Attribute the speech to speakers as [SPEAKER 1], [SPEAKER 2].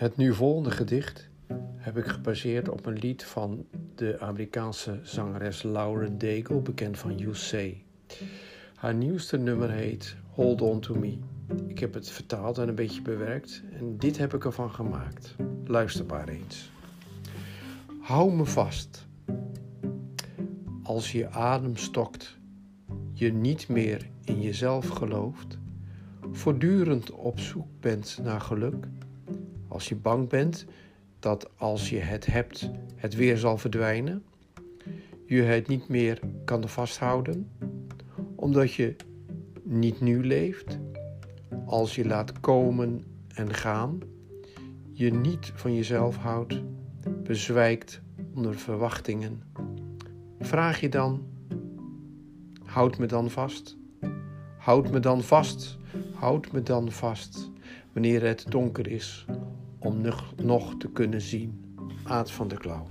[SPEAKER 1] Het nu volgende gedicht heb ik gebaseerd op een lied van de Amerikaanse zangeres Lauren Daigle, bekend van You Say. Haar nieuwste nummer heet Hold On To Me. Ik heb het vertaald en een beetje bewerkt en dit heb ik ervan gemaakt. Luister maar eens. Hou me vast. Als je adem stokt, je niet meer in jezelf gelooft, voortdurend op zoek bent naar geluk, als je bang bent dat als je het hebt, het weer zal verdwijnen, je het niet meer kan vasthouden, omdat je niet nu leeft, als je laat komen en gaan, je niet van jezelf houdt, bezwijkt onder verwachtingen. Vraag je dan, houd me dan vast, houd me dan vast, houd me dan vast, wanneer het donker is, om nog te kunnen zien. Aad van der Klauw.